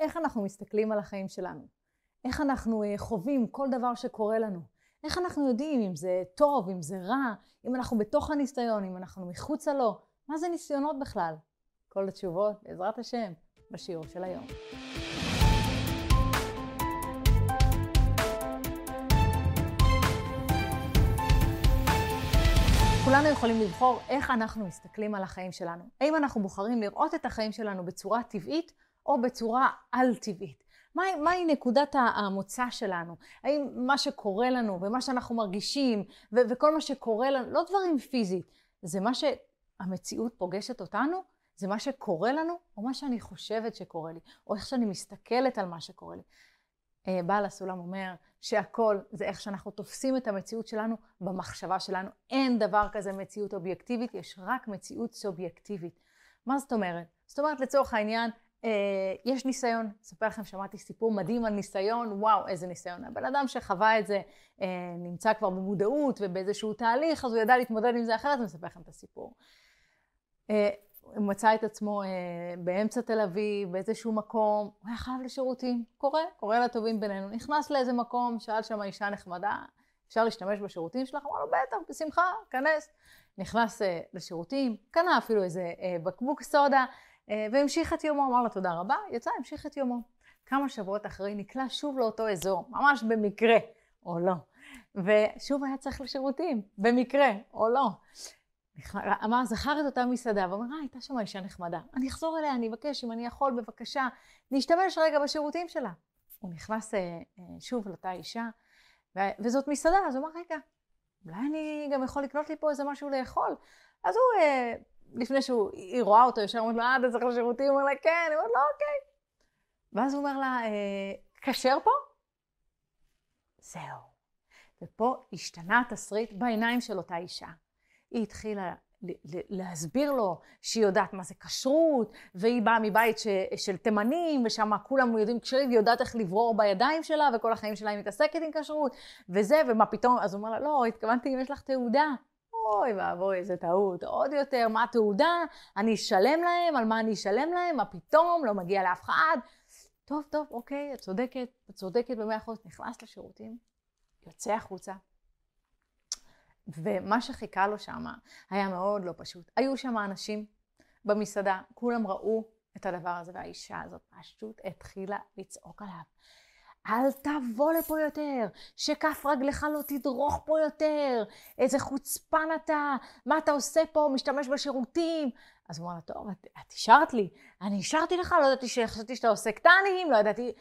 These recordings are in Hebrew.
איך אנחנו מסתכלים על החיים שלנו, איך אנחנו אה, חווים כל דבר שקורה לנו, איך אנחנו יודעים אם זה טוב, אם זה רע, אם אנחנו בתוך הניסיון, אם אנחנו מחוצה לו, מה זה ניסיונות בכלל? כל התשובות, בעזרת השם, בשיעור של היום. כולנו יכולים לבחור איך אנחנו מסתכלים על החיים שלנו. האם אנחנו בוחרים לראות את החיים שלנו בצורה טבעית או בצורה על-טבעית. מהי, מהי נקודת המוצא שלנו? האם מה שקורה לנו ומה שאנחנו מרגישים ו- וכל מה שקורה לנו, לא דברים פיזית, זה מה שהמציאות פוגשת אותנו? זה מה שקורה לנו או מה שאני חושבת שקורה לי? או איך שאני מסתכלת על מה שקורה לי? אה, בעל הסולם אומר שהכל זה איך שאנחנו תופסים את המציאות שלנו במחשבה שלנו. אין דבר כזה מציאות אובייקטיבית, יש רק מציאות סובייקטיבית. מה זאת אומרת? זאת אומרת, לצורך העניין, יש ניסיון, אספר לכם, שמעתי סיפור מדהים על ניסיון, וואו, איזה ניסיון. הבן אדם שחווה את זה אה, נמצא כבר במודעות ובאיזשהו תהליך, אז הוא ידע להתמודד עם זה אחרת, אני אספר לכם את הסיפור. אה, הוא מצא את עצמו באמצע תל אביב, באיזשהו מקום, הוא היה חייב לשירותים, קורה, קורה לטובים בינינו. נכנס לאיזה מקום, שאל שם אישה נחמדה, אפשר להשתמש בשירותים שלך? אמר לו, בטח, בשמחה, כנס. נכנס לשירותים, קנה אפילו איזה בקבוק סודה, אה, והמשיך את יומו, אמר לה תודה רבה, יצא, המשיך את יומו. כמה שבועות אחרי נקלע שוב לאותו אזור, ממש במקרה, או לא. ושוב היה צריך לשירותים, במקרה, או לא. אמר, זכר את אותה מסעדה, ואומר, אה, הייתה שם אישה נחמדה. אני אחזור אליה, אני אבקש, אם אני יכול, בבקשה, להשתמש רגע בשירותים שלה. הוא נכנס אה, אה, שוב לאותה אישה, וזאת מסעדה, אז הוא אמר, רגע, אולי אני גם יכול לקנות לי פה איזה משהו לאכול. אז הוא לפני שהיא רואה אותו, ישר אומרת לו, אה, אתה צריך לשירותים? הוא אומר לה, כן, היא אומרת לו, אוקיי. ואז הוא אומר לה, אה, כשר פה? זהו. ופה השתנה התסריט בעיניים של אותה אישה. היא התחילה להסביר לו שהיא יודעת מה זה כשרות, והיא באה מבית ש, של תימנים, ושם כולם יודעים כשרים, והיא יודעת איך לברור בידיים שלה, וכל החיים שלה היא מתעסקת עם כשרות, וזה, ומה פתאום, אז הוא אומר לה, לא, התכוונתי אם יש לך תעודה. אוי ואבוי, איזה טעות. עוד יותר, מה התעודה? אני אשלם להם, על מה אני אשלם להם? מה פתאום? לא מגיע לאף אחד. טוב, טוב, אוקיי, את צודקת, את צודקת במאה אחוז. נכנס לשירותים, יוצא החוצה. ומה שחיכה לו שם היה מאוד לא פשוט. היו שם אנשים במסעדה, כולם ראו את הדבר הזה, והאישה הזאת פשוט התחילה לצעוק עליו. אל תבוא לפה יותר, שכף רגלך לא תדרוך פה יותר, איזה חוצפן אתה, מה אתה עושה פה, משתמש בשירותים. אז הוא אמר לה, טוב, את, את אישרת לי, אני אישרתי לך, לא ידעתי שחשבתי שאתה עושה קטנים, לא ידעתי...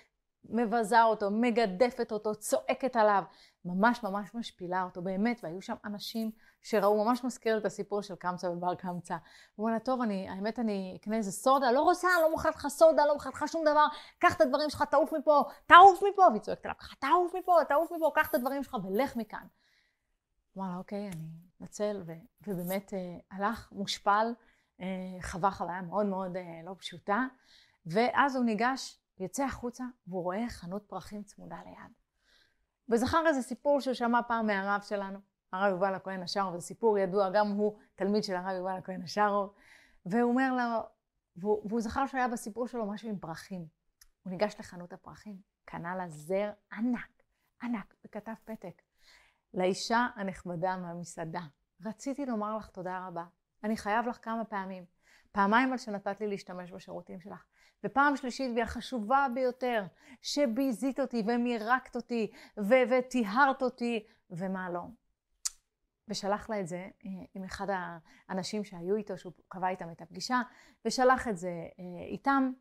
מבזה אותו, מגדפת אותו, צועקת עליו, ממש ממש משפילה אותו, באמת, והיו שם אנשים שראו, ממש מזכיר את הסיפור של קמצא ובר קמצא. הוא אומר לה, טוב, אני, האמת אני אקנה איזה סודה, לא רוצה, לא מוכרת לך סודה, לא מוכרת לך שום דבר, קח את הדברים שלך, תעוף מפה, תעוף מפה, והיא צועקת עליו תעוף מפה, תעוף מפה, קח את הדברים שלך ולך מכאן. הוא אמר לה, אוקיי, אני אנצל, ובאמת אה, הלך מושפל, אה, חווה חוויה מאוד מאוד אה, לא פשוטה, ואז הוא ניגש, יוצא החוצה, והוא רואה חנות פרחים צמודה ליד. וזכר איזה סיפור שהוא שמע פעם מהרב שלנו, הרב יובל הכהן השארוב, זה סיפור ידוע, גם הוא תלמיד של הרב יובל הכהן השארוב, והוא אומר לו, והוא, והוא זכר שהיה בסיפור שלו משהו עם פרחים. הוא ניגש לחנות הפרחים, קנה לה זר ענק, ענק, וכתב פתק. לאישה הנחמדה מהמסעדה, רציתי לומר לך תודה רבה. אני חייב לך כמה פעמים. פעמיים על שנתת לי להשתמש בשירותים שלך. ופעם שלישית, והיא החשובה ביותר, שביזית אותי ומירקת אותי וטיהרת אותי, ומה לא. ושלח לה את זה אה, עם אחד האנשים שהיו איתו, שהוא קבע איתם את הפגישה, ושלח את זה אה, איתם.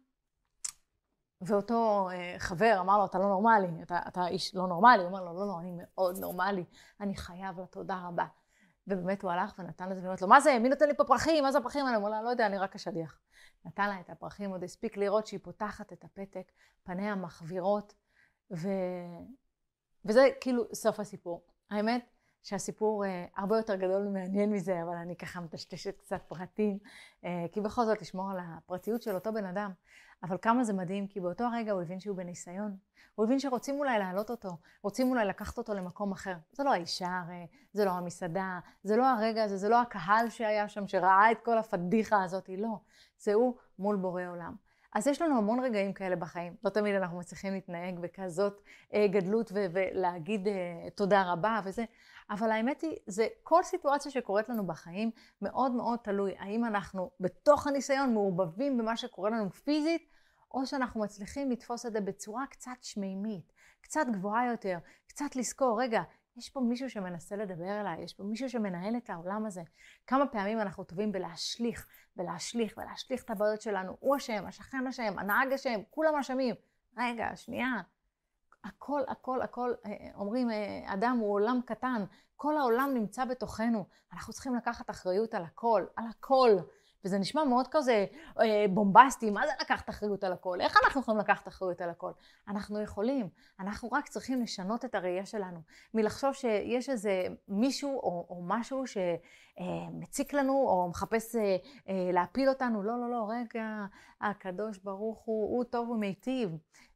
ואותו אה, חבר אמר לו, אתה לא נורמלי, אתה, אתה איש לא נורמלי. הוא אומר לו, לא, לא, אני מאוד נורמלי, אני חייב לה תודה רבה. ובאמת הוא הלך ונתן לזה, ואומרת לו, מה זה, מי נותן לי פה פרחים, מה זה הפרחים האלה? הוא אומר לה, לא יודע, אני רק השליח. נתן לה את הפרחים, עוד הספיק לראות שהיא פותחת את הפתק, פניה מחווירות, ו... וזה כאילו סוף הסיפור. האמת, שהסיפור uh, הרבה יותר גדול ומעניין מזה, אבל אני ככה מטשטשת קצת פרטים, uh, כי בכל זאת לשמור על הפרטיות של אותו בן אדם. אבל כמה זה מדהים, כי באותו הרגע הוא הבין שהוא בניסיון. הוא הבין שרוצים אולי להעלות אותו, רוצים אולי לקחת אותו למקום אחר. זה לא האישה הרי, זה לא המסעדה, זה לא הרגע הזה, זה לא הקהל שהיה שם, שראה את כל הפדיחה הזאת, לא. זה הוא מול בורא עולם. אז יש לנו המון רגעים כאלה בחיים. לא תמיד אנחנו מצליחים להתנהג בכזאת אה, גדלות ו- ולהגיד אה, תודה רבה וזה, אבל האמת היא, זה כל סיטואציה שקורית לנו בחיים מאוד מאוד תלוי. האם אנחנו בתוך הניסיון מעורבבים במה שקורה לנו פיזית, או שאנחנו מצליחים לתפוס את זה בצורה קצת שמימית, קצת גבוהה יותר, קצת לזכור, רגע, יש פה מישהו שמנסה לדבר אליי, יש פה מישהו שמנהל את העולם הזה. כמה פעמים אנחנו טובים בלהשליך, ולהשליך, ולהשליך את הבעיות שלנו. הוא אשם, השכן אשם, הנהג אשם, כולם אשמים. רגע, שנייה. הכל, הכל, הכל, אה, אומרים, אה, אדם הוא עולם קטן, כל העולם נמצא בתוכנו. אנחנו צריכים לקחת אחריות על הכל, על הכל. וזה נשמע מאוד כזה אה, בומבסטי, מה זה לקחת אחריות על הכל? איך אנחנו יכולים לקחת אחריות על הכל? אנחנו יכולים, אנחנו רק צריכים לשנות את הראייה שלנו, מלחשוב שיש איזה מישהו או, או משהו שמציק לנו או מחפש אה, אה, להפיל אותנו, לא, לא, לא, רגע, הקדוש ברוך הוא, הוא טוב ומיטיב.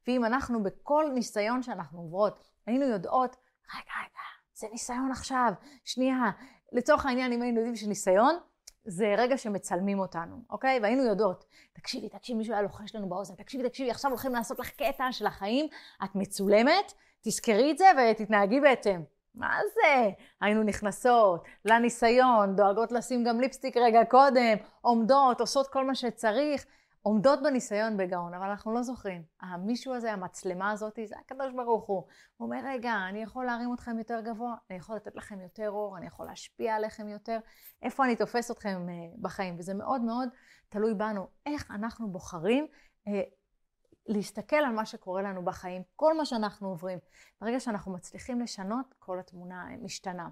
ואם אנחנו בכל ניסיון שאנחנו עוברות, היינו יודעות, רגע, רגע, זה ניסיון עכשיו, שנייה, לצורך העניין, אם היינו יודעים שניסיון, זה רגע שמצלמים אותנו, אוקיי? והיינו יודעות, תקשיבי, תקשיבי, מישהו היה לוחש לנו באוזן, תקשיבי, תקשיבי, עכשיו הולכים לעשות לך קטע של החיים, את מצולמת, תזכרי את זה ותתנהגי בהתאם. מה זה? היינו נכנסות לניסיון, דואגות לשים גם ליפסטיק רגע קודם, עומדות, עושות כל מה שצריך. עומדות בניסיון בגאון, אבל אנחנו לא זוכרים. המישהו הזה, המצלמה הזאת, זה הקדוש ברוך הוא. הוא אומר, רגע, אני יכול להרים אתכם יותר גבוה, אני יכול לתת לכם יותר אור, אני יכול להשפיע עליכם יותר. איפה אני תופס אתכם אה, בחיים? וזה מאוד מאוד תלוי בנו. איך אנחנו בוחרים אה, להסתכל על מה שקורה לנו בחיים, כל מה שאנחנו עוברים. ברגע שאנחנו מצליחים לשנות, כל התמונה משתנה.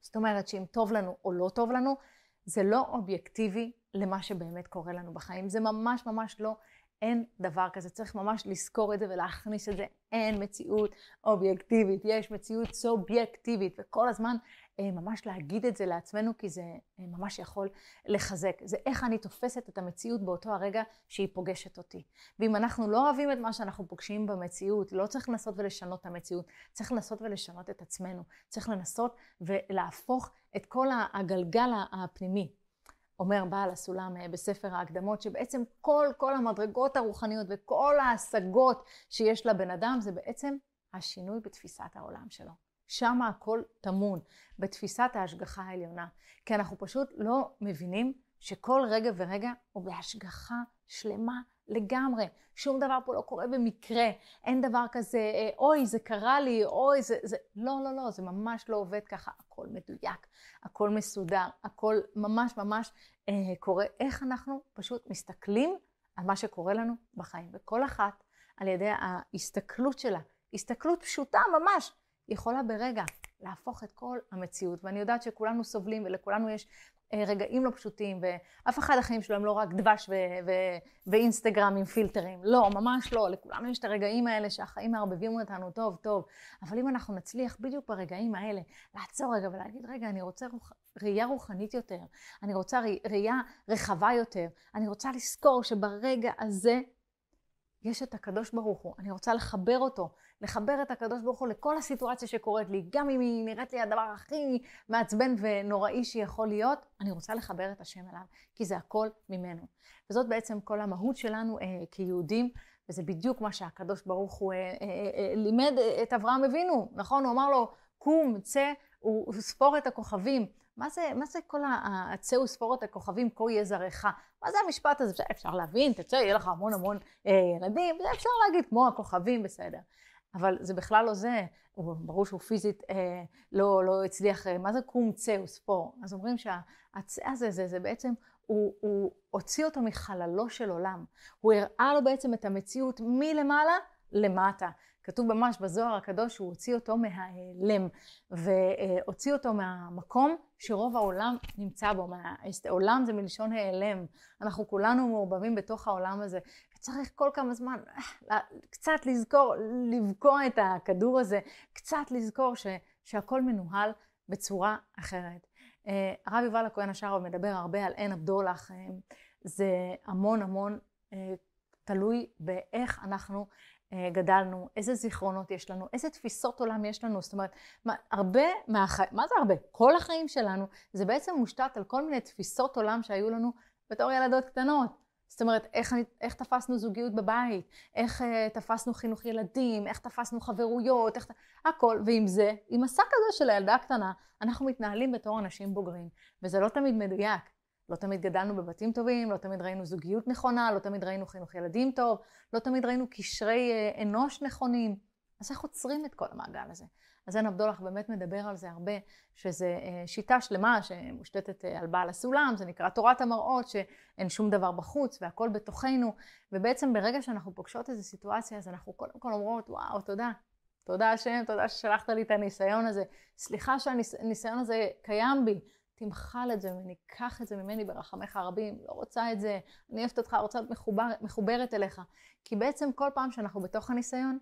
זאת אומרת שאם טוב לנו או לא טוב לנו, זה לא אובייקטיבי למה שבאמת קורה לנו בחיים. זה ממש ממש לא, אין דבר כזה. צריך ממש לזכור את זה ולהכניס את זה. אין מציאות אובייקטיבית, יש מציאות סובייקטיבית, וכל הזמן אה, ממש להגיד את זה לעצמנו, כי זה אה, ממש יכול לחזק. זה איך אני תופסת את המציאות באותו הרגע שהיא פוגשת אותי. ואם אנחנו לא אוהבים את מה שאנחנו פוגשים במציאות, לא צריך לנסות ולשנות את המציאות, צריך לנסות ולשנות את עצמנו. צריך לנסות ולהפוך את כל הגלגל הפנימי. אומר בעל הסולם אה, בספר ההקדמות, שבעצם כל, כל המדרגות הרוחניות וכל ההשגות שיש לבן אדם, זה בעצם השינוי בתפיסת העולם שלו. שם הכל טמון, בתפיסת ההשגחה העליונה. כי אנחנו פשוט לא מבינים שכל רגע ורגע הוא בהשגחה שלמה לגמרי. שום דבר פה לא קורה במקרה. אין דבר כזה, אה, אוי, זה קרה לי, אוי, זה... זה... לא, לא, לא, זה ממש לא עובד ככה. הכל מדויק, הכל מסודר, הכל ממש ממש אה, קורה. איך אנחנו פשוט מסתכלים על מה שקורה לנו בחיים. וכל אחת, על ידי ההסתכלות שלה, הסתכלות פשוטה ממש, יכולה ברגע להפוך את כל המציאות. ואני יודעת שכולנו סובלים ולכולנו יש רגעים לא פשוטים, ואף אחד החיים שלו הם לא רק דבש ו- ו- ואינסטגרם עם פילטרים. לא, ממש לא. לכולנו יש את הרגעים האלה שהחיים מערבבים אותנו טוב טוב. אבל אם אנחנו נצליח בדיוק ברגעים האלה לעצור רגע ולהגיד, רגע, אני רוצה רוח... ראייה רוחנית יותר, אני רוצה ראייה רחבה יותר, אני רוצה לזכור שברגע הזה יש את הקדוש ברוך הוא, אני רוצה לחבר אותו, לחבר את הקדוש ברוך הוא לכל הסיטואציה שקורית לי, גם אם היא נראית לי הדבר הכי מעצבן ונוראי שיכול להיות, אני רוצה לחבר את השם אליו, כי זה הכל ממנו. וזאת בעצם כל המהות שלנו אה, כיהודים, וזה בדיוק מה שהקדוש ברוך הוא אה, אה, אה, לימד את אברהם אבינו, נכון? הוא אמר לו, קום, צא, וספור את הכוכבים. מה זה, מה זה כל הצא וספור את הכוכבים, כה יהיה זרעך? מה זה המשפט הזה? אפשר להבין, תצא, יהיה לך המון המון אה, ילדים, זה אפשר להגיד כמו הכוכבים, בסדר. אבל זה בכלל לא זה, הוא, ברור שהוא פיזית אה, לא, לא הצליח, אה, מה זה קום צא וספור? אז אומרים שהצא הזה, זה, זה בעצם, הוא, הוא הוציא אותו מחללו של עולם. הוא הראה לו בעצם את המציאות מלמעלה למטה. כתוב ממש בזוהר הקדוש שהוא הוציא אותו מההיעלם והוציא אותו מהמקום שרוב העולם נמצא בו. עולם זה מלשון העלם. אנחנו כולנו מעורבבים בתוך העולם הזה. וצריך כל כמה זמן אה, קצת לזכור, לבקוע את הכדור הזה, קצת לזכור ש, שהכל מנוהל בצורה אחרת. אה, הרב יובל הכהן השארוב מדבר הרבה על עין הבדולח. אה, זה המון המון תלוי באיך אנחנו גדלנו, איזה זיכרונות יש לנו, איזה תפיסות עולם יש לנו. זאת אומרת, הרבה מהחיים, מה זה הרבה? כל החיים שלנו, זה בעצם מושתת על כל מיני תפיסות עולם שהיו לנו בתור ילדות קטנות. זאת אומרת, איך, איך תפסנו זוגיות בבית, איך uh, תפסנו חינוך ילדים, איך תפסנו חברויות, איך... הכל. ועם זה, עם השק הזה של הילדה הקטנה, אנחנו מתנהלים בתור אנשים בוגרים. וזה לא תמיד מדויק. לא תמיד גדלנו בבתים טובים, לא תמיד ראינו זוגיות נכונה, לא תמיד ראינו חינוך ילדים טוב, לא תמיד ראינו קשרי uh, אנוש נכונים. אז איך עוצרים את כל המעגל הזה? אז עין הבדולח באמת מדבר על זה הרבה, שזו אה, שיטה שלמה שמושתתת אה, על בעל הסולם, זה נקרא תורת המראות, שאין שום דבר בחוץ והכל בתוכנו, ובעצם ברגע שאנחנו פוגשות איזו סיטואציה, אז אנחנו קודם כל אומרות, וואו, תודה. תודה השם, תודה ששלחת לי את הניסיון הזה. סליחה שהניסיון הזה קיים בי. תמחל את זה ממני, קח את זה ממני ברחמך הרבים, לא רוצה את זה, אני אוהבת אותך, רוצה להיות מחובר, מחוברת אליך. כי בעצם כל פעם שאנחנו בתוך הניסיון,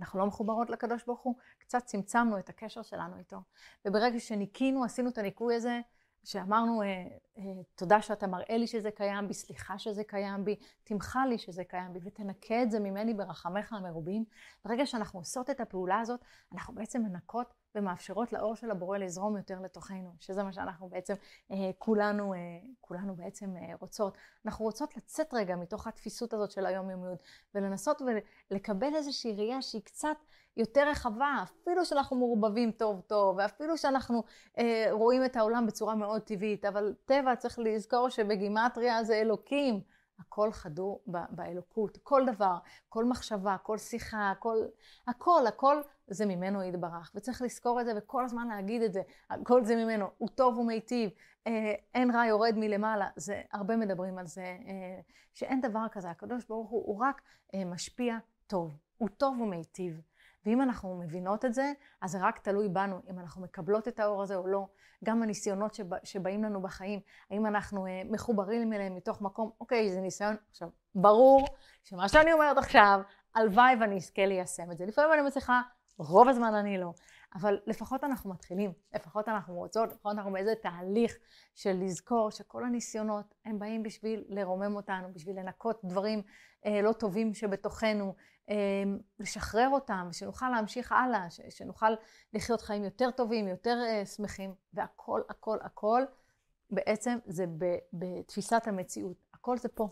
אנחנו לא מחוברות לקדוש ברוך הוא, קצת צמצמנו את הקשר שלנו איתו. וברגע שניקינו, עשינו את הניקוי הזה, שאמרנו, אה, אה, תודה שאתה מראה לי שזה קיים בי, סליחה שזה קיים בי, תמחה לי שזה קיים בי, ותנקה את זה ממני ברחמיך המרובים. ברגע שאנחנו עושות את הפעולה הזאת, אנחנו בעצם מנקות ומאפשרות לאור של הבורא לזרום יותר לתוכנו, שזה מה שאנחנו בעצם אה, כולנו, אה, כולנו בעצם אה, רוצות. אנחנו רוצות לצאת רגע מתוך התפיסות הזאת של היומיומיות, ולנסות ולקבל איזושהי ראייה שהיא קצת יותר רחבה, אפילו שאנחנו מעורבבים טוב טוב, ואפילו שאנחנו אה, רואים את העולם בצורה מאוד טבעית, אבל טבע צריך לזכור שבגימטריה זה אלוקים. הכל חדור באלוקות, כל דבר, כל מחשבה, כל שיחה, כל, הכל, הכל זה ממנו יתברך. וצריך לזכור את זה וכל הזמן להגיד את זה, הכל זה ממנו, הוא טוב ומיטיב, אה, אין רע יורד מלמעלה, זה, הרבה מדברים על זה, אה, שאין דבר כזה, הקדוש ברוך הוא, הוא רק אה, משפיע טוב, הוא טוב ומיטיב. ואם אנחנו מבינות את זה, אז זה רק תלוי בנו, אם אנחנו מקבלות את האור הזה או לא. גם הניסיונות שבא, שבאים לנו בחיים, האם אנחנו אה, מחוברים אליהם מתוך מקום, אוקיי, זה ניסיון. עכשיו, ברור שמה שאני אומרת עכשיו, הלוואי ואני אזכה ליישם את זה. לפעמים אני מצליחה, רוב הזמן אני לא. אבל לפחות אנחנו מתחילים, לפחות אנחנו רוצות, לפחות אנחנו באיזה תהליך של לזכור שכל הניסיונות הם באים בשביל לרומם אותנו, בשביל לנקות דברים אה, לא טובים שבתוכנו, אה, לשחרר אותם, שנוכל להמשיך הלאה, ש, שנוכל לחיות חיים יותר טובים, יותר אה, שמחים, והכל, הכל, הכל, בעצם זה בתפיסת המציאות. הכל זה פה,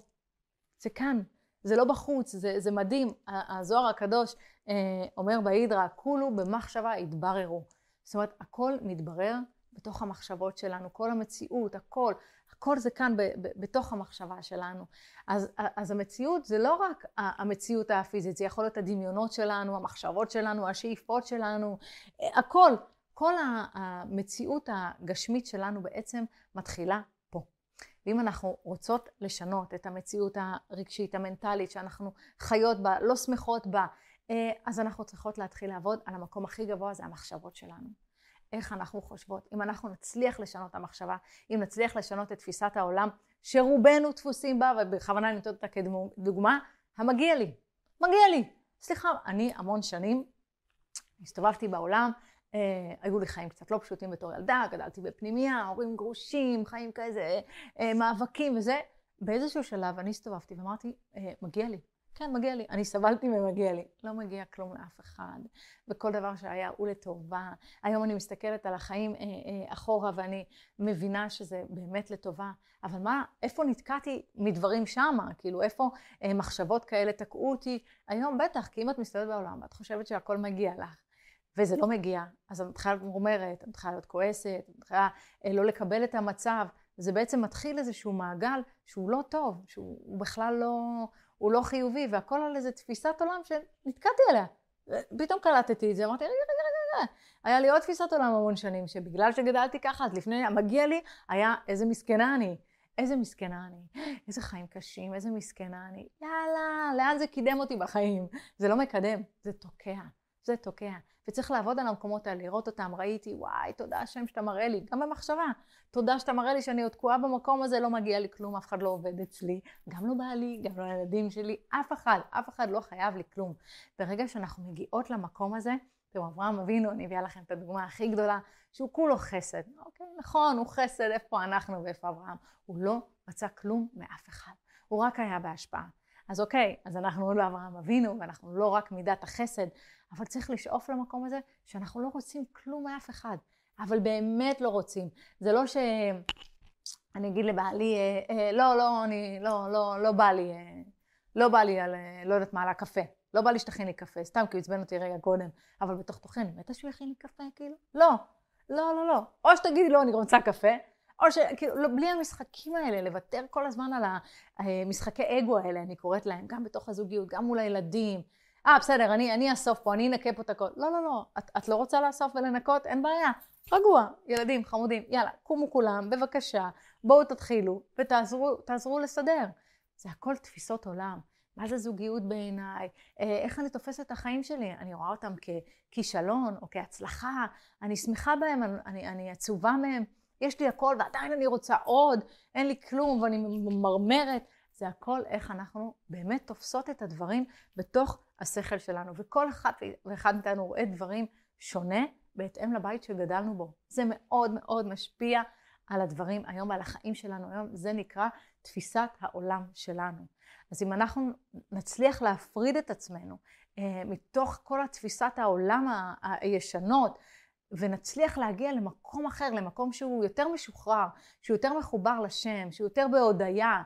זה כאן. זה לא בחוץ, זה, זה מדהים. הזוהר הקדוש אה, אומר בהידרה, כולו במחשבה התבררו. זאת אומרת, הכל מתברר בתוך המחשבות שלנו, כל המציאות, הכל, הכל זה כאן ב, ב, בתוך המחשבה שלנו. אז, אז המציאות זה לא רק המציאות הפיזית, זה יכול להיות הדמיונות שלנו, המחשבות שלנו, השאיפות שלנו, הכל. כל המציאות הגשמית שלנו בעצם מתחילה ואם אנחנו רוצות לשנות את המציאות הרגשית, המנטלית, שאנחנו חיות בה, לא שמחות בה, אה, אז אנחנו צריכות להתחיל לעבוד על המקום הכי גבוה, זה המחשבות שלנו. איך אנחנו חושבות. אם אנחנו נצליח לשנות את המחשבה, אם נצליח לשנות את תפיסת העולם, שרובנו דפוסים בה, ובכוונה אני נותנת אותה כדוגמה, המגיע לי. מגיע לי. סליחה, אני המון שנים הסתובבתי בעולם, היו לי חיים קצת לא פשוטים בתור ילדה, גדלתי בפנימייה, הורים גרושים, חיים כזה, אה, מאבקים וזה. באיזשהו שלב אני הסתובבתי ואמרתי, אה, מגיע לי. כן, מגיע לי. אני סבלתי ומגיע לי. לא מגיע כלום לאף אחד, וכל דבר שהיה הוא לטובה. היום אני מסתכלת על החיים אה, אה, אחורה ואני מבינה שזה באמת לטובה. אבל מה, איפה נתקעתי מדברים שמה? כאילו, איפה אה, מחשבות כאלה תקעו אותי? היום בטח, כי אם את מסתובבת בעולם ואת חושבת שהכל מגיע לך, וזה לא מגיע, אז את מתחילה להיות מורמרת, את מתחילה להיות כועסת, את מתחילה אה, לא לקבל את המצב. זה בעצם מתחיל איזשהו מעגל שהוא לא טוב, שהוא בכלל לא, הוא לא חיובי, והכל על איזו תפיסת עולם שנתקעתי עליה. פתאום קלטתי את זה, אמרתי, רגע, רגע, רגע, רגע. היה לי עוד תפיסת עולם המון שנים, שבגלל שגדלתי ככה, אז לפני המגיע לי, היה איזה מסכנה אני. איזה מסכנה אני, איזה חיים קשים, איזה מסכנה אני. יאללה, לאן זה קידם אותי בחיים? זה לא מקדם, זה תוקע. זה תוקע. וצריך לעבוד על המקומות האלה, לראות אותם. ראיתי, וואי, תודה השם שאתה מראה לי, גם במחשבה. תודה שאתה מראה לי שאני עוד תקועה במקום הזה, לא מגיע לי כלום, אף אחד לא עובד אצלי. גם לא בעלי, גם לא הילדים שלי, אף אחד, אף אחד לא חייב לי כלום. ברגע שאנחנו מגיעות למקום הזה, תראו, אברהם אבינו, אני אביאה לכם את הדוגמה הכי גדולה, שהוא כולו חסד. אוקיי, נכון, הוא חסד, איפה אנחנו ואיפה אברהם? הוא לא רצה כלום מאף אחד. הוא רק היה בהשפעה. אז אוקיי, אז אנחנו לא אברהם אבינו, ואנחנו לא רק מידת החסד, אבל צריך לשאוף למקום הזה שאנחנו לא רוצים כלום מאף אחד, אבל באמת לא רוצים. זה לא ש... אני אגיד לבעלי, אה, אה, לא, לא, אני, לא, לא, לא בא לי, אה, לא בא לי על, אה, לא יודעת מה, על הקפה. לא בא לי שתכין לי קפה, סתם כי הוא עצבן אותי רגע קודם, אבל בתוך תוכי אני מתה שהוא יכין לי קפה, כאילו? לא, לא, לא, לא. או שתגידי לא, אני רוצה קפה, או שכאילו, לא, בלי המשחקים האלה, לוותר כל הזמן על המשחקי אגו האלה, אני קוראת להם, גם בתוך הזוגיות, גם מול הילדים. אה, בסדר, אני, אני אאסוף פה, אני אנקה פה את הכל. לא, לא, לא, את, את לא רוצה לאסוף ולנקות? אין בעיה. רגוע, ילדים, חמודים, יאללה, קומו כולם, בבקשה, בואו תתחילו ותעזרו לסדר. זה הכל תפיסות עולם. מה זה זוגיות בעיניי? אה, איך אני תופסת את החיים שלי? אני רואה אותם ככישלון או כהצלחה, אני שמחה בהם, אני, אני עצובה מהם. יש לי הכל ועדיין אני רוצה עוד, אין לי כלום ואני ממרמרת. זה הכל איך אנחנו באמת תופסות את הדברים בתוך השכל שלנו. וכל אחד ואחד מאיתנו רואה דברים שונה בהתאם לבית שגדלנו בו. זה מאוד מאוד משפיע על הדברים היום ועל החיים שלנו היום. זה נקרא תפיסת העולם שלנו. אז אם אנחנו נצליח להפריד את עצמנו אה, מתוך כל התפיסת העולם הישנות, ונצליח להגיע למקום אחר, למקום שהוא יותר משוחרר, שהוא יותר מחובר לשם, שהוא יותר בהודיה,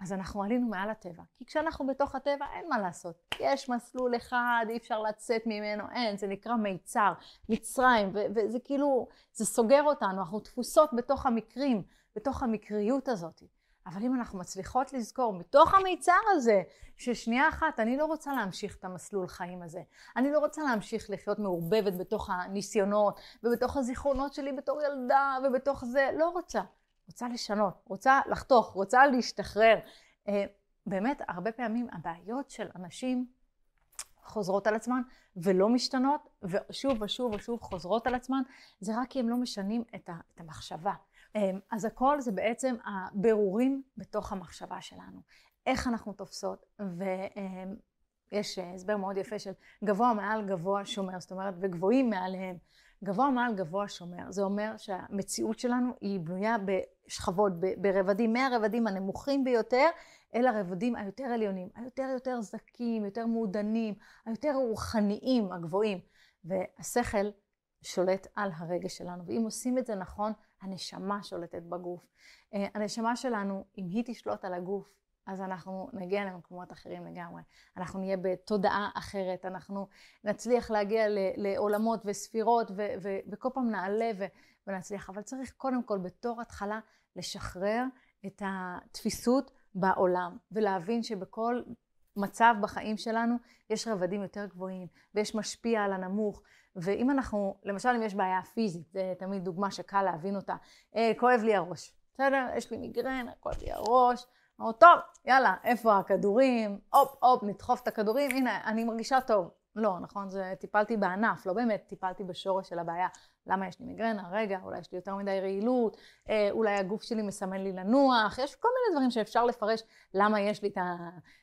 אז אנחנו עלינו מעל הטבע. כי כשאנחנו בתוך הטבע אין מה לעשות. יש מסלול אחד, אי אפשר לצאת ממנו, אין, זה נקרא מיצר, מצרים, וזה כאילו, זה סוגר אותנו, אנחנו תפוסות בתוך המקרים, בתוך המקריות הזאת. אבל אם אנחנו מצליחות לזכור מתוך המיצר הזה, ששנייה אחת, אני לא רוצה להמשיך את המסלול חיים הזה. אני לא רוצה להמשיך לחיות מעורבבת בתוך הניסיונות, ובתוך הזיכרונות שלי בתור ילדה, ובתוך זה, לא רוצה. רוצה לשנות, רוצה לחתוך, רוצה להשתחרר. אה, באמת, הרבה פעמים הבעיות של אנשים חוזרות על עצמן ולא משתנות, ושוב ושוב ושוב חוזרות על עצמן, זה רק כי הם לא משנים את המחשבה. אמ, אז הכל זה בעצם הבירורים בתוך המחשבה שלנו. איך אנחנו תופסות, ויש הסבר מאוד יפה של גבוה מעל גבוה שומר, זאת אומרת, וגבוהים מעליהם. גבוה מעל גבוה שומר, זה אומר שהמציאות שלנו היא בנויה בשכבות, ברבדים, מהרבדים הנמוכים ביותר אל הרבדים היותר עליונים, היותר יותר זכים, יותר מעודנים, היותר רוחניים, הגבוהים. והשכל שולט על הרגש שלנו, ואם עושים את זה נכון, הנשמה שולטת בגוף. אה, הנשמה שלנו, אם היא תשלוט על הגוף, אז אנחנו נגיע למקומות אחרים לגמרי. אנחנו נהיה בתודעה אחרת, אנחנו נצליח להגיע לעולמות וספירות, וכל פעם נעלה ונצליח. אבל צריך קודם כל, בתור התחלה, לשחרר את התפיסות בעולם, ולהבין שבכל מצב בחיים שלנו יש רבדים יותר גבוהים, ויש משפיע על הנמוך, ואם אנחנו, למשל אם יש בעיה פיזית, זה תמיד דוגמה שקל להבין אותה, אה, כואב לי הראש, בסדר? יש לי מיגרנה, כואב לי הראש, אמרו, טוב, יאללה, איפה הכדורים? הופ, הופ, נדחוף את הכדורים, הנה, אני מרגישה טוב. לא, נכון, זה טיפלתי בענף, לא באמת טיפלתי בשורש של הבעיה. למה יש לי מיגרנה? רגע, אולי יש לי יותר מדי רעילות, אה, אולי הגוף שלי מסמן לי לנוח, יש כל מיני דברים שאפשר לפרש למה יש לי את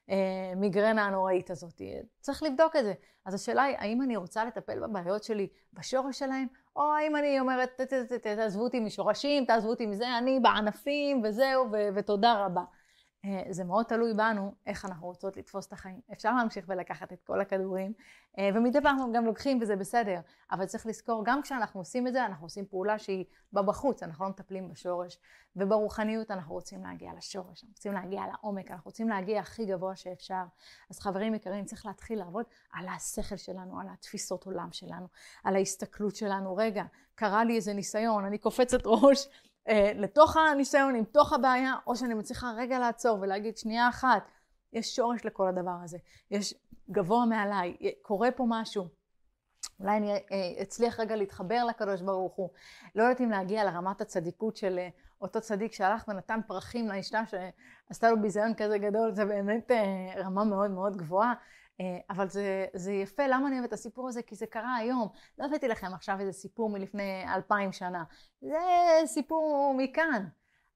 המיגרנה הנוראית הזאת. צריך לבדוק את זה. אז השאלה היא, האם אני רוצה לטפל בבעיות שלי בשורש שלהם, או האם אני אומרת, תעזבו אותי משורשים, תעזבו אותי מזה, אני בענפים וזהו, ותודה רבה. אה, זה מאוד תלוי בנו, איך אנחנו רוצות לתפוס את החיים. אפשר להמשיך ולקחת את כל הכדורים, אה, ומדי פעם גם לוקחים וזה בסדר, אבל צריך לזכור, גם כשאנחנו עושים את זה, אנחנו עושים פעולה שהיא בבחוץ, אנחנו לא מטפלים בשורש, וברוחניות אנחנו רוצים להגיע לשורש, אנחנו רוצים להגיע לעומק, אנחנו רוצים להגיע הכי גבוה שאפשר. אז חברים יקרים, צריך להתחיל לעבוד על השכל שלנו, על התפיסות עולם שלנו, על ההסתכלות שלנו. רגע, קרה לי איזה ניסיון, אני קופצת ראש לתוך הניסיון, עם תוך הבעיה, או שאני מצליחה רגע לעצור ולהגיד, שנייה אחת, יש שורש לכל הדבר הזה, יש גבוה מעליי, קורה פה משהו. אולי אני אה, אצליח רגע להתחבר לקדוש ברוך הוא. לא יודעת אם להגיע לרמת הצדיקות של אה, אותו צדיק שהלך ונתן פרחים לאשתה שעשתה לו ביזיון כזה גדול, זה באמת רמה מאוד מאוד גבוהה. אה, אבל זה, זה יפה, למה אני אוהבת את הסיפור הזה? כי זה קרה היום. לא הבאתי לכם עכשיו איזה סיפור מלפני אלפיים שנה. זה סיפור מכאן.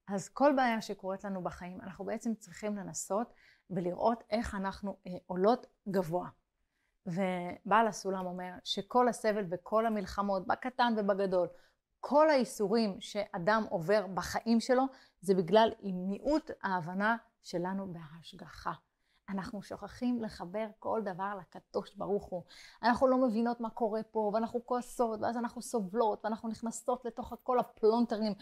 אז כל בעיה שקורית לנו בחיים, אנחנו בעצם צריכים לנסות ולראות איך אנחנו אה, עולות גבוה. ובעל הסולם אומר שכל הסבל וכל המלחמות, בקטן ובגדול, כל האיסורים שאדם עובר בחיים שלו, זה בגלל מיעוט ההבנה שלנו בהשגחה. אנחנו שוכחים לחבר כל דבר לקדוש ברוך הוא. אנחנו לא מבינות מה קורה פה, ואנחנו כועסות, ואז אנחנו סובלות, ואנחנו נכנסות לתוך כל הפלונטרים,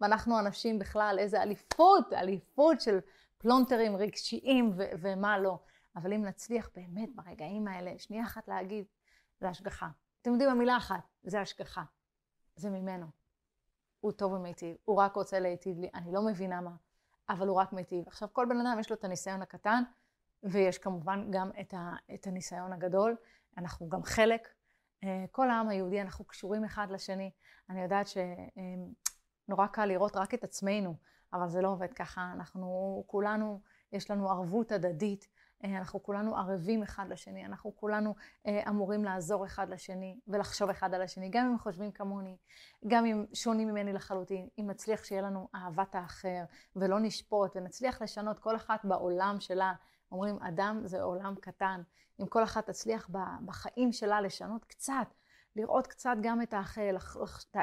ואנחנו אנשים בכלל, איזה אליפות, אליפות של פלונטרים רגשיים ו- ומה לא. אבל אם נצליח באמת ברגעים האלה, שנייה אחת להגיד, זה השגחה. אתם יודעים, המילה אחת, זה השגחה. זה ממנו. הוא טוב ומיטיב, הוא רק רוצה להיטיב לי, אני לא מבינה מה, אבל הוא רק מיטיב. עכשיו, כל בן אדם יש לו את הניסיון הקטן, ויש כמובן גם את, ה, את הניסיון הגדול. אנחנו גם חלק. אה, כל העם היהודי, אנחנו קשורים אחד לשני. אני יודעת שנורא קל לראות רק את עצמנו, אבל זה לא עובד ככה. אנחנו כולנו, יש לנו ערבות הדדית. אה, אנחנו כולנו ערבים אחד לשני, אנחנו כולנו אה, אמורים לעזור אחד לשני ולחשוב אחד על השני, גם אם חושבים כמוני, גם אם שונים ממני לחלוטין, אם נצליח שיהיה לנו אהבת האחר ולא נשפוט ונצליח לשנות כל אחת בעולם שלה, אומרים אדם זה עולם קטן, אם כל אחת תצליח בחיים שלה לשנות קצת, לראות קצת גם את האחר,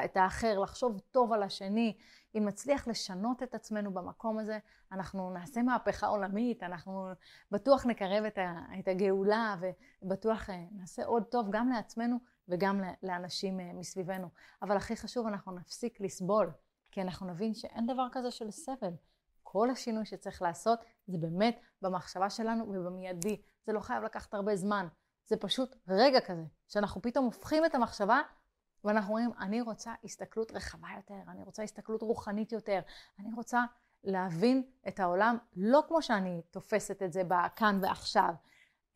את האחר, לחשוב טוב על השני. אם נצליח לשנות את עצמנו במקום הזה, אנחנו נעשה מהפכה עולמית, אנחנו בטוח נקרב את הגאולה ובטוח אה, נעשה עוד טוב גם לעצמנו וגם לאנשים אה, מסביבנו. אבל הכי חשוב, אנחנו נפסיק לסבול, כי אנחנו נבין שאין דבר כזה של סבל. כל השינוי שצריך לעשות זה באמת במחשבה שלנו ובמיידי. זה לא חייב לקחת הרבה זמן. זה פשוט רגע כזה, שאנחנו פתאום הופכים את המחשבה ואנחנו אומרים, אני רוצה הסתכלות רחבה יותר, אני רוצה הסתכלות רוחנית יותר, אני רוצה להבין את העולם לא כמו שאני תופסת את זה בכאן ועכשיו,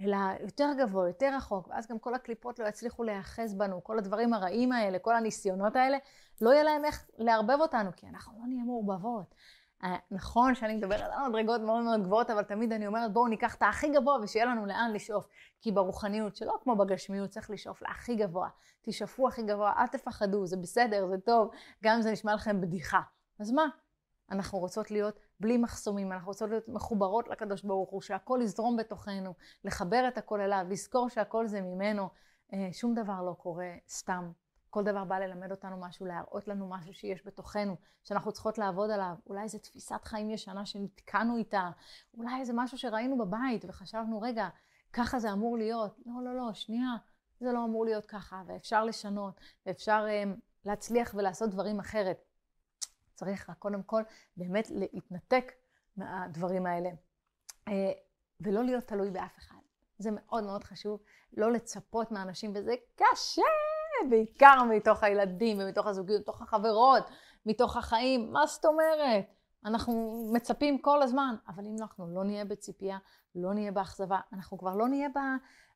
אלא יותר גבוה, יותר רחוק, ואז גם כל הקליפות לא יצליחו להיאחז בנו, כל הדברים הרעים האלה, כל הניסיונות האלה, לא יהיה להם איך לערבב אותנו, כי אנחנו לא נהיה מעורבבות. אה, נכון שאני מדברת על מדרגות מאוד מאוד גבוהות, אבל תמיד אני אומרת בואו ניקח את הכי גבוה ושיהיה לנו לאן לשאוף. כי ברוחניות, שלא כמו בגשמיות, צריך לשאוף להכי גבוה. תשאפו הכי גבוה, אל תפחדו, זה בסדר, זה טוב, גם אם זה נשמע לכם בדיחה. אז מה? אנחנו רוצות להיות בלי מחסומים, אנחנו רוצות להיות מחוברות לקדוש ברוך הוא, שהכל יזרום בתוכנו, לחבר את הכל אליו, לזכור שהכל זה ממנו. אה, שום דבר לא קורה סתם. כל דבר בא ללמד אותנו משהו, להראות לנו משהו שיש בתוכנו, שאנחנו צריכות לעבוד עליו. אולי איזו תפיסת חיים ישנה שנתקענו איתה, אולי איזה משהו שראינו בבית וחשבנו, רגע, ככה זה אמור להיות. לא, לא, לא, שנייה, זה לא אמור להיות ככה, ואפשר לשנות, ואפשר um, להצליח ולעשות דברים אחרת. צריך רק קודם כל באמת להתנתק מהדברים האלה, uh, ולא להיות תלוי באף אחד. זה מאוד מאוד חשוב, לא לצפות מאנשים, וזה קשה. בעיקר מתוך הילדים ומתוך הזוגיות, מתוך החברות, מתוך החיים. מה זאת אומרת? אנחנו מצפים כל הזמן, אבל אם אנחנו לא נהיה בציפייה, לא נהיה באכזבה, אנחנו כבר לא נהיה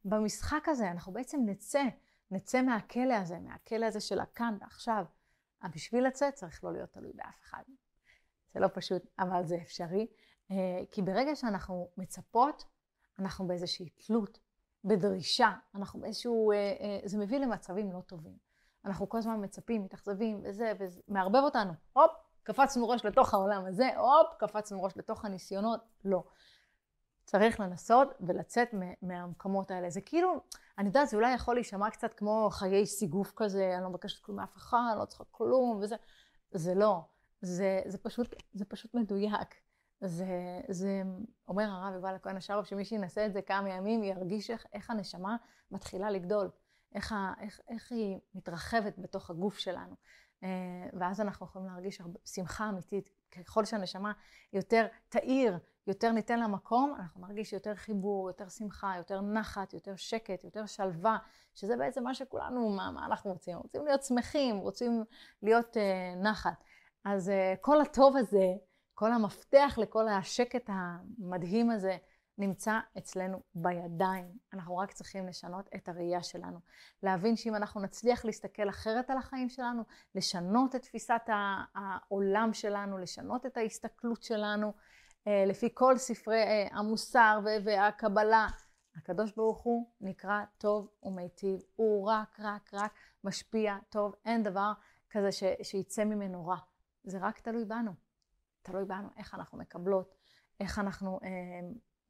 במשחק הזה, אנחנו בעצם נצא, נצא מהכלא הזה, מהכלא הזה של הכאן ועכשיו. בשביל לצאת צריך לא להיות תלוי באף אחד. זה לא פשוט, אבל זה אפשרי, אה, כי ברגע שאנחנו מצפות, אנחנו באיזושהי תלות, בדרישה, אנחנו באיזשהו, אה, אה, זה מביא למצבים לא טובים. אנחנו כל הזמן מצפים, מתאכזבים וזה, וזה מערבב אותנו. הופ, קפצנו ראש לתוך העולם הזה, הופ, קפצנו ראש לתוך הניסיונות. לא. צריך לנסות ולצאת מהמקומות האלה. זה כאילו, אני יודעת, זה אולי יכול להישמע קצת כמו חיי סיגוף כזה, אני לא מבקשת כלום מאף אחד, אני לא צריכה כלום, וזה. זה לא. זה, זה, פשוט, זה פשוט מדויק. זה, זה אומר הרב יובל הכהן השרוב, שמי שינסה את זה כמה ימים ירגיש איך, איך הנשמה מתחילה לגדול, איך, ה, איך, איך היא מתרחבת בתוך הגוף שלנו. אה, ואז אנחנו יכולים להרגיש שמחה אמיתית. ככל שהנשמה יותר תאיר, יותר ניתן לה מקום, אנחנו נרגיש יותר חיבור, יותר שמחה, יותר נחת, יותר שקט, יותר שלווה, שזה בעצם מה שכולנו, מה, מה אנחנו רוצים? רוצים להיות שמחים, רוצים להיות uh, נחת. אז uh, כל הטוב הזה, כל המפתח לכל השקט המדהים הזה נמצא אצלנו בידיים. אנחנו רק צריכים לשנות את הראייה שלנו. להבין שאם אנחנו נצליח להסתכל אחרת על החיים שלנו, לשנות את תפיסת העולם שלנו, לשנות את ההסתכלות שלנו, אה, לפי כל ספרי אה, המוסר והקבלה, הקדוש ברוך הוא נקרא טוב ומיטיב. הוא רק, רק, רק משפיע טוב. אין דבר כזה שיצא ממנו רע. זה רק תלוי בנו. תלוי בנו איך אנחנו מקבלות, איך אנחנו אה,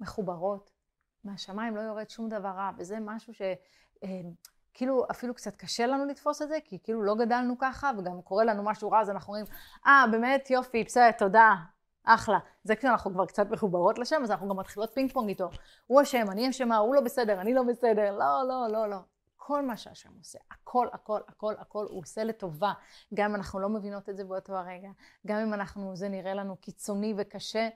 מחוברות. מהשמיים לא יורד שום דבר רע, וזה משהו שכאילו אה, אפילו קצת קשה לנו לתפוס את זה, כי כאילו לא גדלנו ככה, וגם קורה לנו משהו רע, אז אנחנו אומרים, אה, ah, באמת, יופי, בסדר, תודה. אחלה. זה כשאנחנו כבר קצת מחוברות לשם, אז אנחנו גם מתחילות פינג פונג איתו. הוא אשם, אני אשמה, הוא לא בסדר, אני לא בסדר. לא, לא, לא, לא. כל מה שהשם עושה, הכל, הכל, הכל, הכל, הוא עושה לטובה. גם אם אנחנו לא מבינות את זה באותו הרגע, גם אם אנחנו, זה נראה לנו קיצוני וקשה,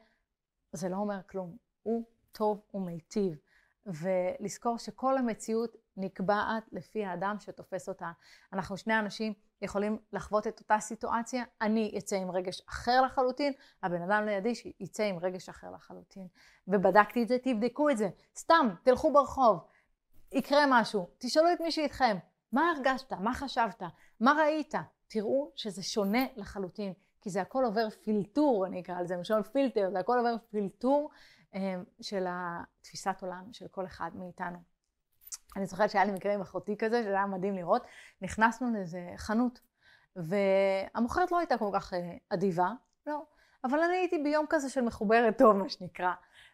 זה לא אומר כלום. הוא טוב ומיטיב. ולזכור שכל המציאות נקבעת לפי האדם שתופס אותה. אנחנו שני אנשים יכולים לחוות את אותה סיטואציה, אני אצא עם רגש אחר לחלוטין, הבן אדם לידי שיצא עם רגש אחר לחלוטין. ובדקתי את זה, תבדקו את זה. סתם, תלכו ברחוב, יקרה משהו, תשאלו את מי שאיתכם, מה הרגשת, מה חשבת, מה ראית? תראו שזה שונה לחלוטין, כי זה הכל עובר פילטור, אני אקרא לזה, משל פילטר, זה הכל עובר פילטור אה, של התפיסת עולם של כל אחד מאיתנו. אני זוכרת שהיה לי מקרה עם אחותי כזה, שזה היה מדהים לראות. נכנסנו לאיזה חנות, והמוכרת לא הייתה כל כך אה, אדיבה, לא. אבל אני הייתי ביום כזה של מחוברת טוב, מה שנקרא,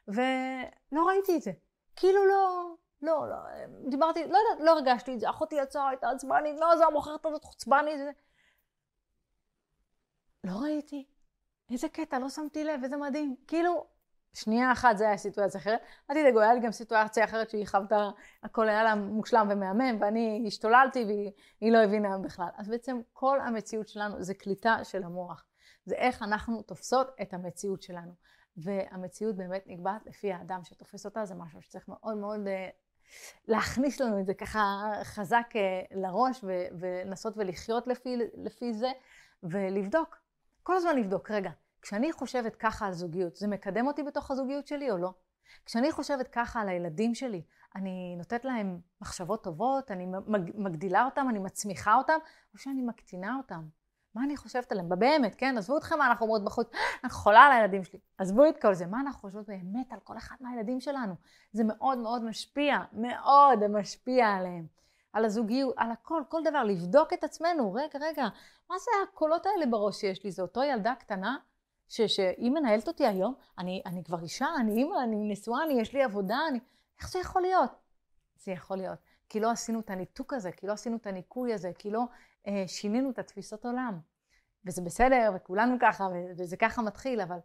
ולא ראיתי את זה. כאילו לא, לא, לא, דיברתי, לא יודעת, לא הרגשתי את זה. אחותי יצאה, הייתה עצבנית, לא, זה המוכרת הזאת חוצבנית. לא ראיתי. איזה קטע, לא שמתי לב, איזה מדהים. כאילו, שנייה אחת זה היה סיטואציה אחרת. אל תדאגו, היה לי גם סיטואציה אחרת שהיא חוותה, הכל היה לה מושלם ומהמם, ואני השתוללתי והיא לא הבינה בכלל. אז בעצם כל המציאות שלנו זה קליטה של המוח. זה איך אנחנו תופסות את המציאות שלנו. והמציאות באמת נקבעת לפי האדם שתופס אותה, זה משהו שצריך מאוד מאוד אה, להכניס לנו את זה ככה חזק אה, לראש ולנסות ולחיות לפי, לפי זה ולבדוק. כל הזמן לבדוק, רגע, כשאני חושבת ככה על זוגיות, זה מקדם אותי בתוך הזוגיות שלי או לא? כשאני חושבת ככה על הילדים שלי, אני נותנת להם מחשבות טובות, אני מגדילה אותם, אני מצמיחה אותם, או שאני מקטינה אותם? מה אני חושבת עליהם? באמת, כן? עזבו אתכם מה אנחנו אומרות בחוץ, אני חולה על הילדים שלי. עזבו את כל זה. מה אנחנו חושבות באמת על כל אחד מהילדים שלנו? זה מאוד מאוד משפיע, מאוד משפיע עליהם. על הזוגיות, על הכל, כל דבר, לבדוק את עצמנו. רגע, רגע, מה זה הקולות האלה בראש שיש לי? זה אותו ילדה קטנה שהיא מנהלת אותי היום, אני, אני כבר אישה, אני אימא, אני נשואה, אני, יש לי עבודה, אני... איך זה יכול להיות? זה יכול להיות. כי לא עשינו את הניתוק הזה, כי לא עשינו את הניקוי הזה, כי לא שינינו את התפיסות עולם. וזה בסדר, וכולנו ככה, וזה ככה מתחיל, אבל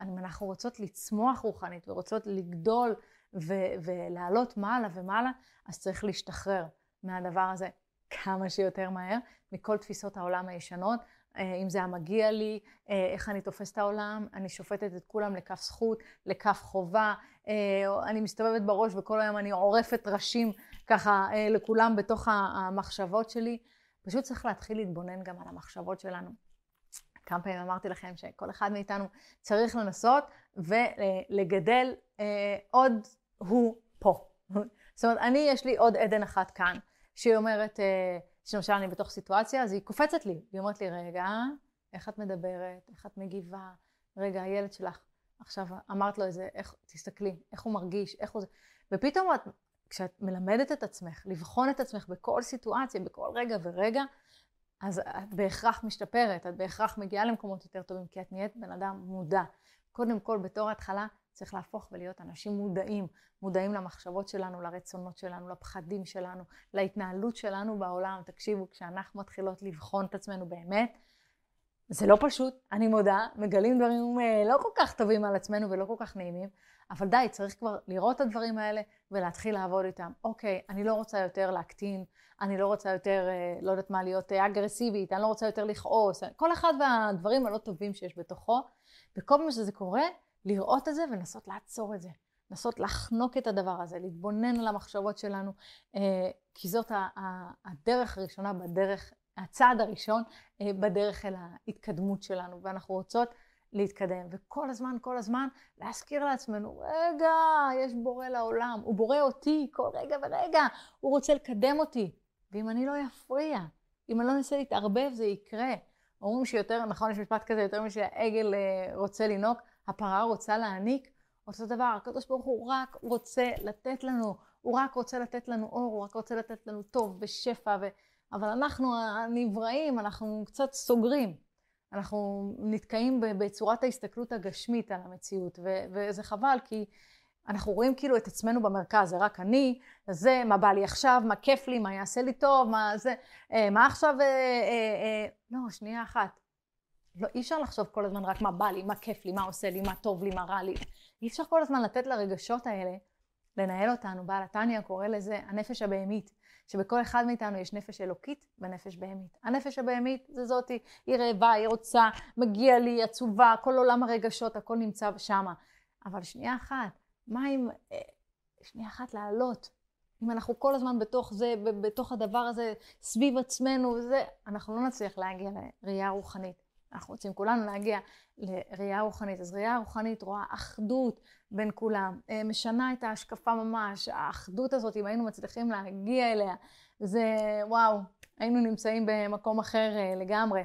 אנחנו רוצות לצמוח רוחנית ורוצות לגדול ו- ולעלות מעלה ומעלה, אז צריך להשתחרר מהדבר הזה כמה שיותר מהר, מכל תפיסות העולם הישנות. אה, אם זה המגיע לי, אה, איך אני תופסת את העולם, אני שופטת את כולם לכף זכות, לכף חובה, אה, אני מסתובבת בראש וכל היום אני עורפת ראשים ככה לכולם בתוך המחשבות שלי. פשוט צריך להתחיל להתבונן גם על המחשבות שלנו. כמה פעמים אמרתי לכם שכל אחד מאיתנו צריך לנסות ולגדל עוד הוא פה. זאת אומרת, אני, יש לי עוד עדן אחת כאן, שהיא אומרת, שלמשל אני בתוך סיטואציה, אז היא קופצת לי. היא אומרת לי, רגע, איך את מדברת? איך את מגיבה? רגע, הילד שלך, עכשיו אמרת לו איזה, איך, תסתכלי, איך הוא מרגיש, איך הוא זה. ופתאום את, כשאת מלמדת את עצמך, לבחון את עצמך בכל סיטואציה, בכל רגע ורגע, אז את בהכרח משתפרת, את בהכרח מגיעה למקומות יותר טובים, כי את נהיית בן אדם מודע. קודם כל, בתור התחלה, צריך להפוך ולהיות אנשים מודעים, מודעים למחשבות שלנו, לרצונות שלנו, לפחדים שלנו, להתנהלות שלנו בעולם. תקשיבו, כשאנחנו מתחילות לבחון את עצמנו באמת, זה לא פשוט, אני מודה, מגלים דברים אה, לא כל כך טובים על עצמנו ולא כל כך נעימים, אבל די, צריך כבר לראות את הדברים האלה ולהתחיל לעבוד איתם. אוקיי, אני לא רוצה יותר להקטין, אני לא רוצה יותר, אה, לא יודעת מה, להיות אה, אגרסיבית, אני לא רוצה יותר לכעוס, כל אחד והדברים הלא טובים שיש בתוכו, וכל פעם שזה קורה, לראות את זה ולנסות לעצור את זה. לנסות לחנוק את הדבר הזה, להתבונן על המחשבות שלנו, אה, כי זאת הדרך הראשונה בדרך, הצעד הראשון בדרך אל ההתקדמות שלנו, ואנחנו רוצות להתקדם. וכל הזמן, כל הזמן, להזכיר לעצמנו, רגע, יש בורא לעולם, הוא בורא אותי כל רגע ורגע, הוא רוצה לקדם אותי. ואם אני לא אפריע, אם אני לא אנסה להתערבב, זה יקרה. אומרים שיותר, נכון, יש משפט כזה, יותר משהעגל אה, רוצה לנהוג, הפרה רוצה להעניק, אותו דבר, הקדוש ברוך הוא רק רוצה לתת לנו, הוא רק רוצה לתת לנו אור, הוא רק רוצה לתת לנו טוב ושפע, ו... אבל אנחנו הנבראים, אנחנו קצת סוגרים. אנחנו נתקעים בצורת ההסתכלות הגשמית על המציאות, ו- וזה חבל כי אנחנו רואים כאילו את עצמנו במרכז, זה רק אני, זה, מה בא לי עכשיו, מה כיף לי, מה יעשה לי טוב, מה זה, אה, מה עכשיו, אה, אה, אה, לא, שנייה אחת. לא, אי אפשר לחשוב כל הזמן רק מה בא לי, מה כיף לי, מה עושה לי, מה טוב לי, מה רע לי. אי אפשר כל הזמן לתת לרגשות האלה לנהל אותנו. בעל התניא קורא לזה הנפש הבהמית, שבכל אחד מאיתנו יש נפש אלוקית ונפש בהמית. הנפש הבהמית זה זאתי, היא רעבה, היא רוצה, מגיע לי, עצובה, כל עולם הרגשות, הכל נמצא שמה. אבל שנייה אחת, מה אם, אה, שנייה אחת לעלות. אם אנחנו כל הזמן בתוך זה, בתוך הדבר הזה, סביב עצמנו וזה, אנחנו לא נצליח להגיע לראייה רוחנית. אנחנו רוצים כולנו להגיע לראייה רוחנית. אז ראייה רוחנית רואה אחדות בין כולם, אה, משנה את ההשקפה ממש, האחדות הזאת, אם היינו מצליחים להגיע אליה, זה וואו, היינו נמצאים במקום אחר אה, לגמרי.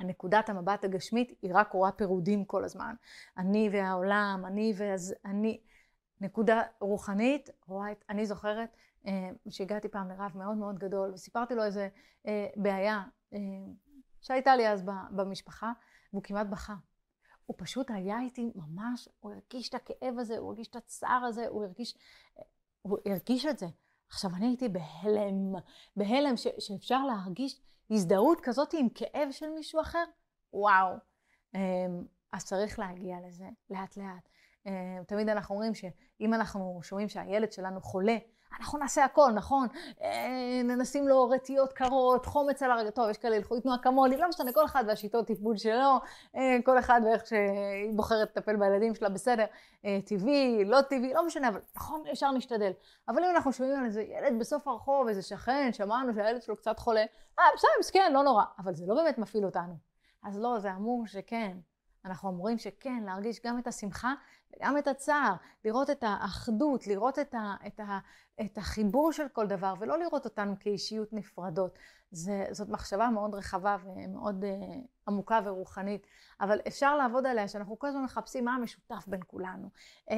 הנקודת המבט הגשמית היא רק רואה פירודים כל הזמן. אני והעולם, אני ואז אני. נקודה רוחנית, רואה את, אני זוכרת אה, שהגעתי פעם לרב מאוד מאוד גדול וסיפרתי לו איזה בעיה שהייתה לי אז במשפחה, והוא כמעט בכה. הוא פשוט היה איתי ממש, הוא הרגיש את הכאב הזה, הוא הרגיש את הצער הזה, הוא הרגיש, הוא הרגיש את זה. עכשיו, אני הייתי בהלם, בהלם ש, שאפשר להרגיש הזדהות כזאת עם כאב של מישהו אחר. וואו. אמ, אז צריך להגיע לזה לאט לאט. אמ, תמיד אנחנו אומרים שאם אנחנו שומעים שהילד שלנו חולה, אנחנו נעשה הכל, נכון? אה, ננסים לו רטיות קרות, חומץ על הרגע, טוב, יש כאלה ילכו ייתנו אקמולי, לא משנה, כל אחד והשיטות טיפול שלו, אה, כל אחד ואיך שהיא בוחרת לטפל בילדים שלה, בסדר, אה, טבעי, לא טבעי, לא משנה, אבל נכון, אפשר להשתדל. אבל אם אנחנו שומעים על איזה ילד בסוף הרחוב, איזה שכן, שמענו שהילד שלו קצת חולה, אה, בסדר, מסכן, לא נורא, אבל זה לא באמת מפעיל אותנו. אז לא, זה אמור שכן. אנחנו אמורים שכן, להרגיש גם את השמחה וגם את הצער, לראות את האחדות, לראות את, ה, את, ה, את החיבור של כל דבר, ולא לראות אותנו כאישיות נפרדות. זה, זאת מחשבה מאוד רחבה ומאוד uh, עמוקה ורוחנית, אבל אפשר לעבוד עליה שאנחנו כל הזמן מחפשים מה המשותף בין כולנו, uh,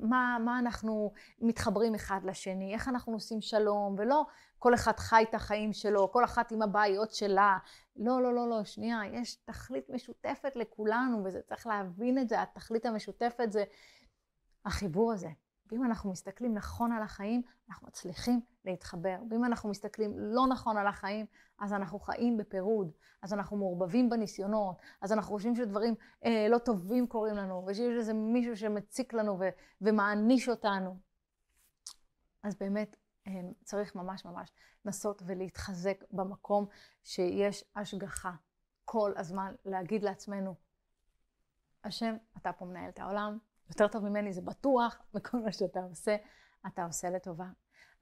מה, מה אנחנו מתחברים אחד לשני, איך אנחנו עושים שלום, ולא כל אחד חי את החיים שלו, כל אחת עם הבעיות שלה. לא, לא, לא, לא, שנייה, יש תכלית משותפת לכולנו, וזה צריך להבין את זה, התכלית המשותפת זה החיבור הזה. ואם אנחנו מסתכלים נכון על החיים, אנחנו מצליחים להתחבר. ואם אנחנו מסתכלים לא נכון על החיים, אז אנחנו חיים בפירוד, אז אנחנו מעורבבים בניסיונות, אז אנחנו חושבים שדברים אה, לא טובים קורים לנו, ושיש איזה מישהו שמציק לנו ו- ומעניש אותנו. אז באמת, אה, צריך ממש ממש לנסות ולהתחזק במקום שיש השגחה. כל הזמן להגיד לעצמנו, השם, אתה פה מנהל את העולם, יותר טוב ממני, זה בטוח, וכל מה שאתה עושה, אתה עושה לטובה.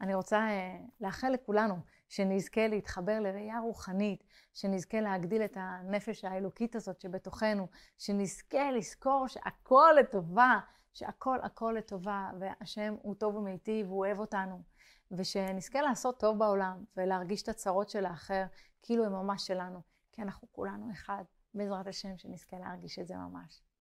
אני רוצה uh, לאחל לכולנו שנזכה להתחבר לראייה רוחנית, שנזכה להגדיל את הנפש האלוקית הזאת שבתוכנו, שנזכה לזכור שהכל לטובה, שהכל הכל לטובה, והשם הוא טוב ומיטיב, הוא אוהב אותנו, ושנזכה לעשות טוב בעולם ולהרגיש את הצרות של האחר כאילו הם ממש שלנו, כי אנחנו כולנו אחד, בעזרת השם שנזכה להרגיש את זה ממש.